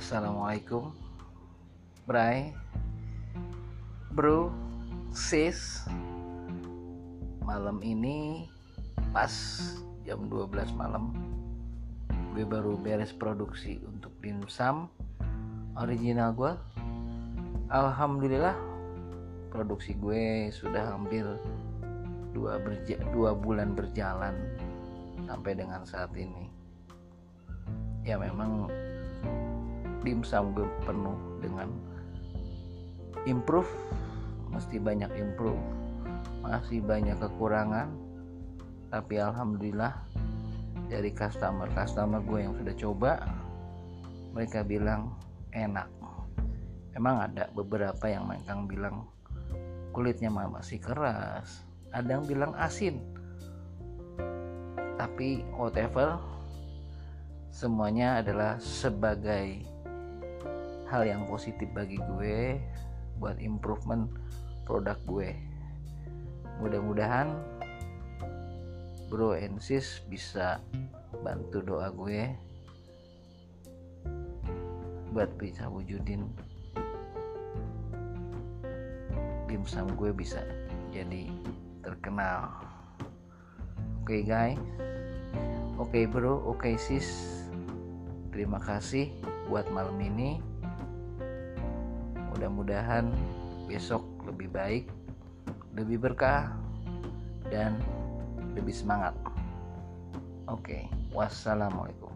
Assalamualaikum. Bray. Bro. Sis. Malam ini Pas jam 12 malam Gue baru beres produksi Untuk dimsum Original gue Alhamdulillah Produksi gue sudah hampir Dua, berja dua bulan berjalan Sampai dengan saat ini. Ya memang dimsum gue penuh dengan improve mesti banyak improve masih banyak kekurangan. Tapi alhamdulillah dari customer customer gue yang sudah coba mereka bilang enak. Emang ada beberapa yang mereka bilang kulitnya masih keras ada yang bilang asin. Tapi whatever semuanya adalah sebagai hal yang positif bagi gue buat improvement produk gue. Mudah-mudahan bro and sis bisa bantu doa gue buat bisa wujudin. Dimsum gue bisa jadi terkenal. Oke okay, guys. Oke okay, bro. Oke okay, sis. Terima kasih buat malam ini mudah-mudahan besok lebih baik lebih berkah dan lebih semangat. Oke wassalamualaikum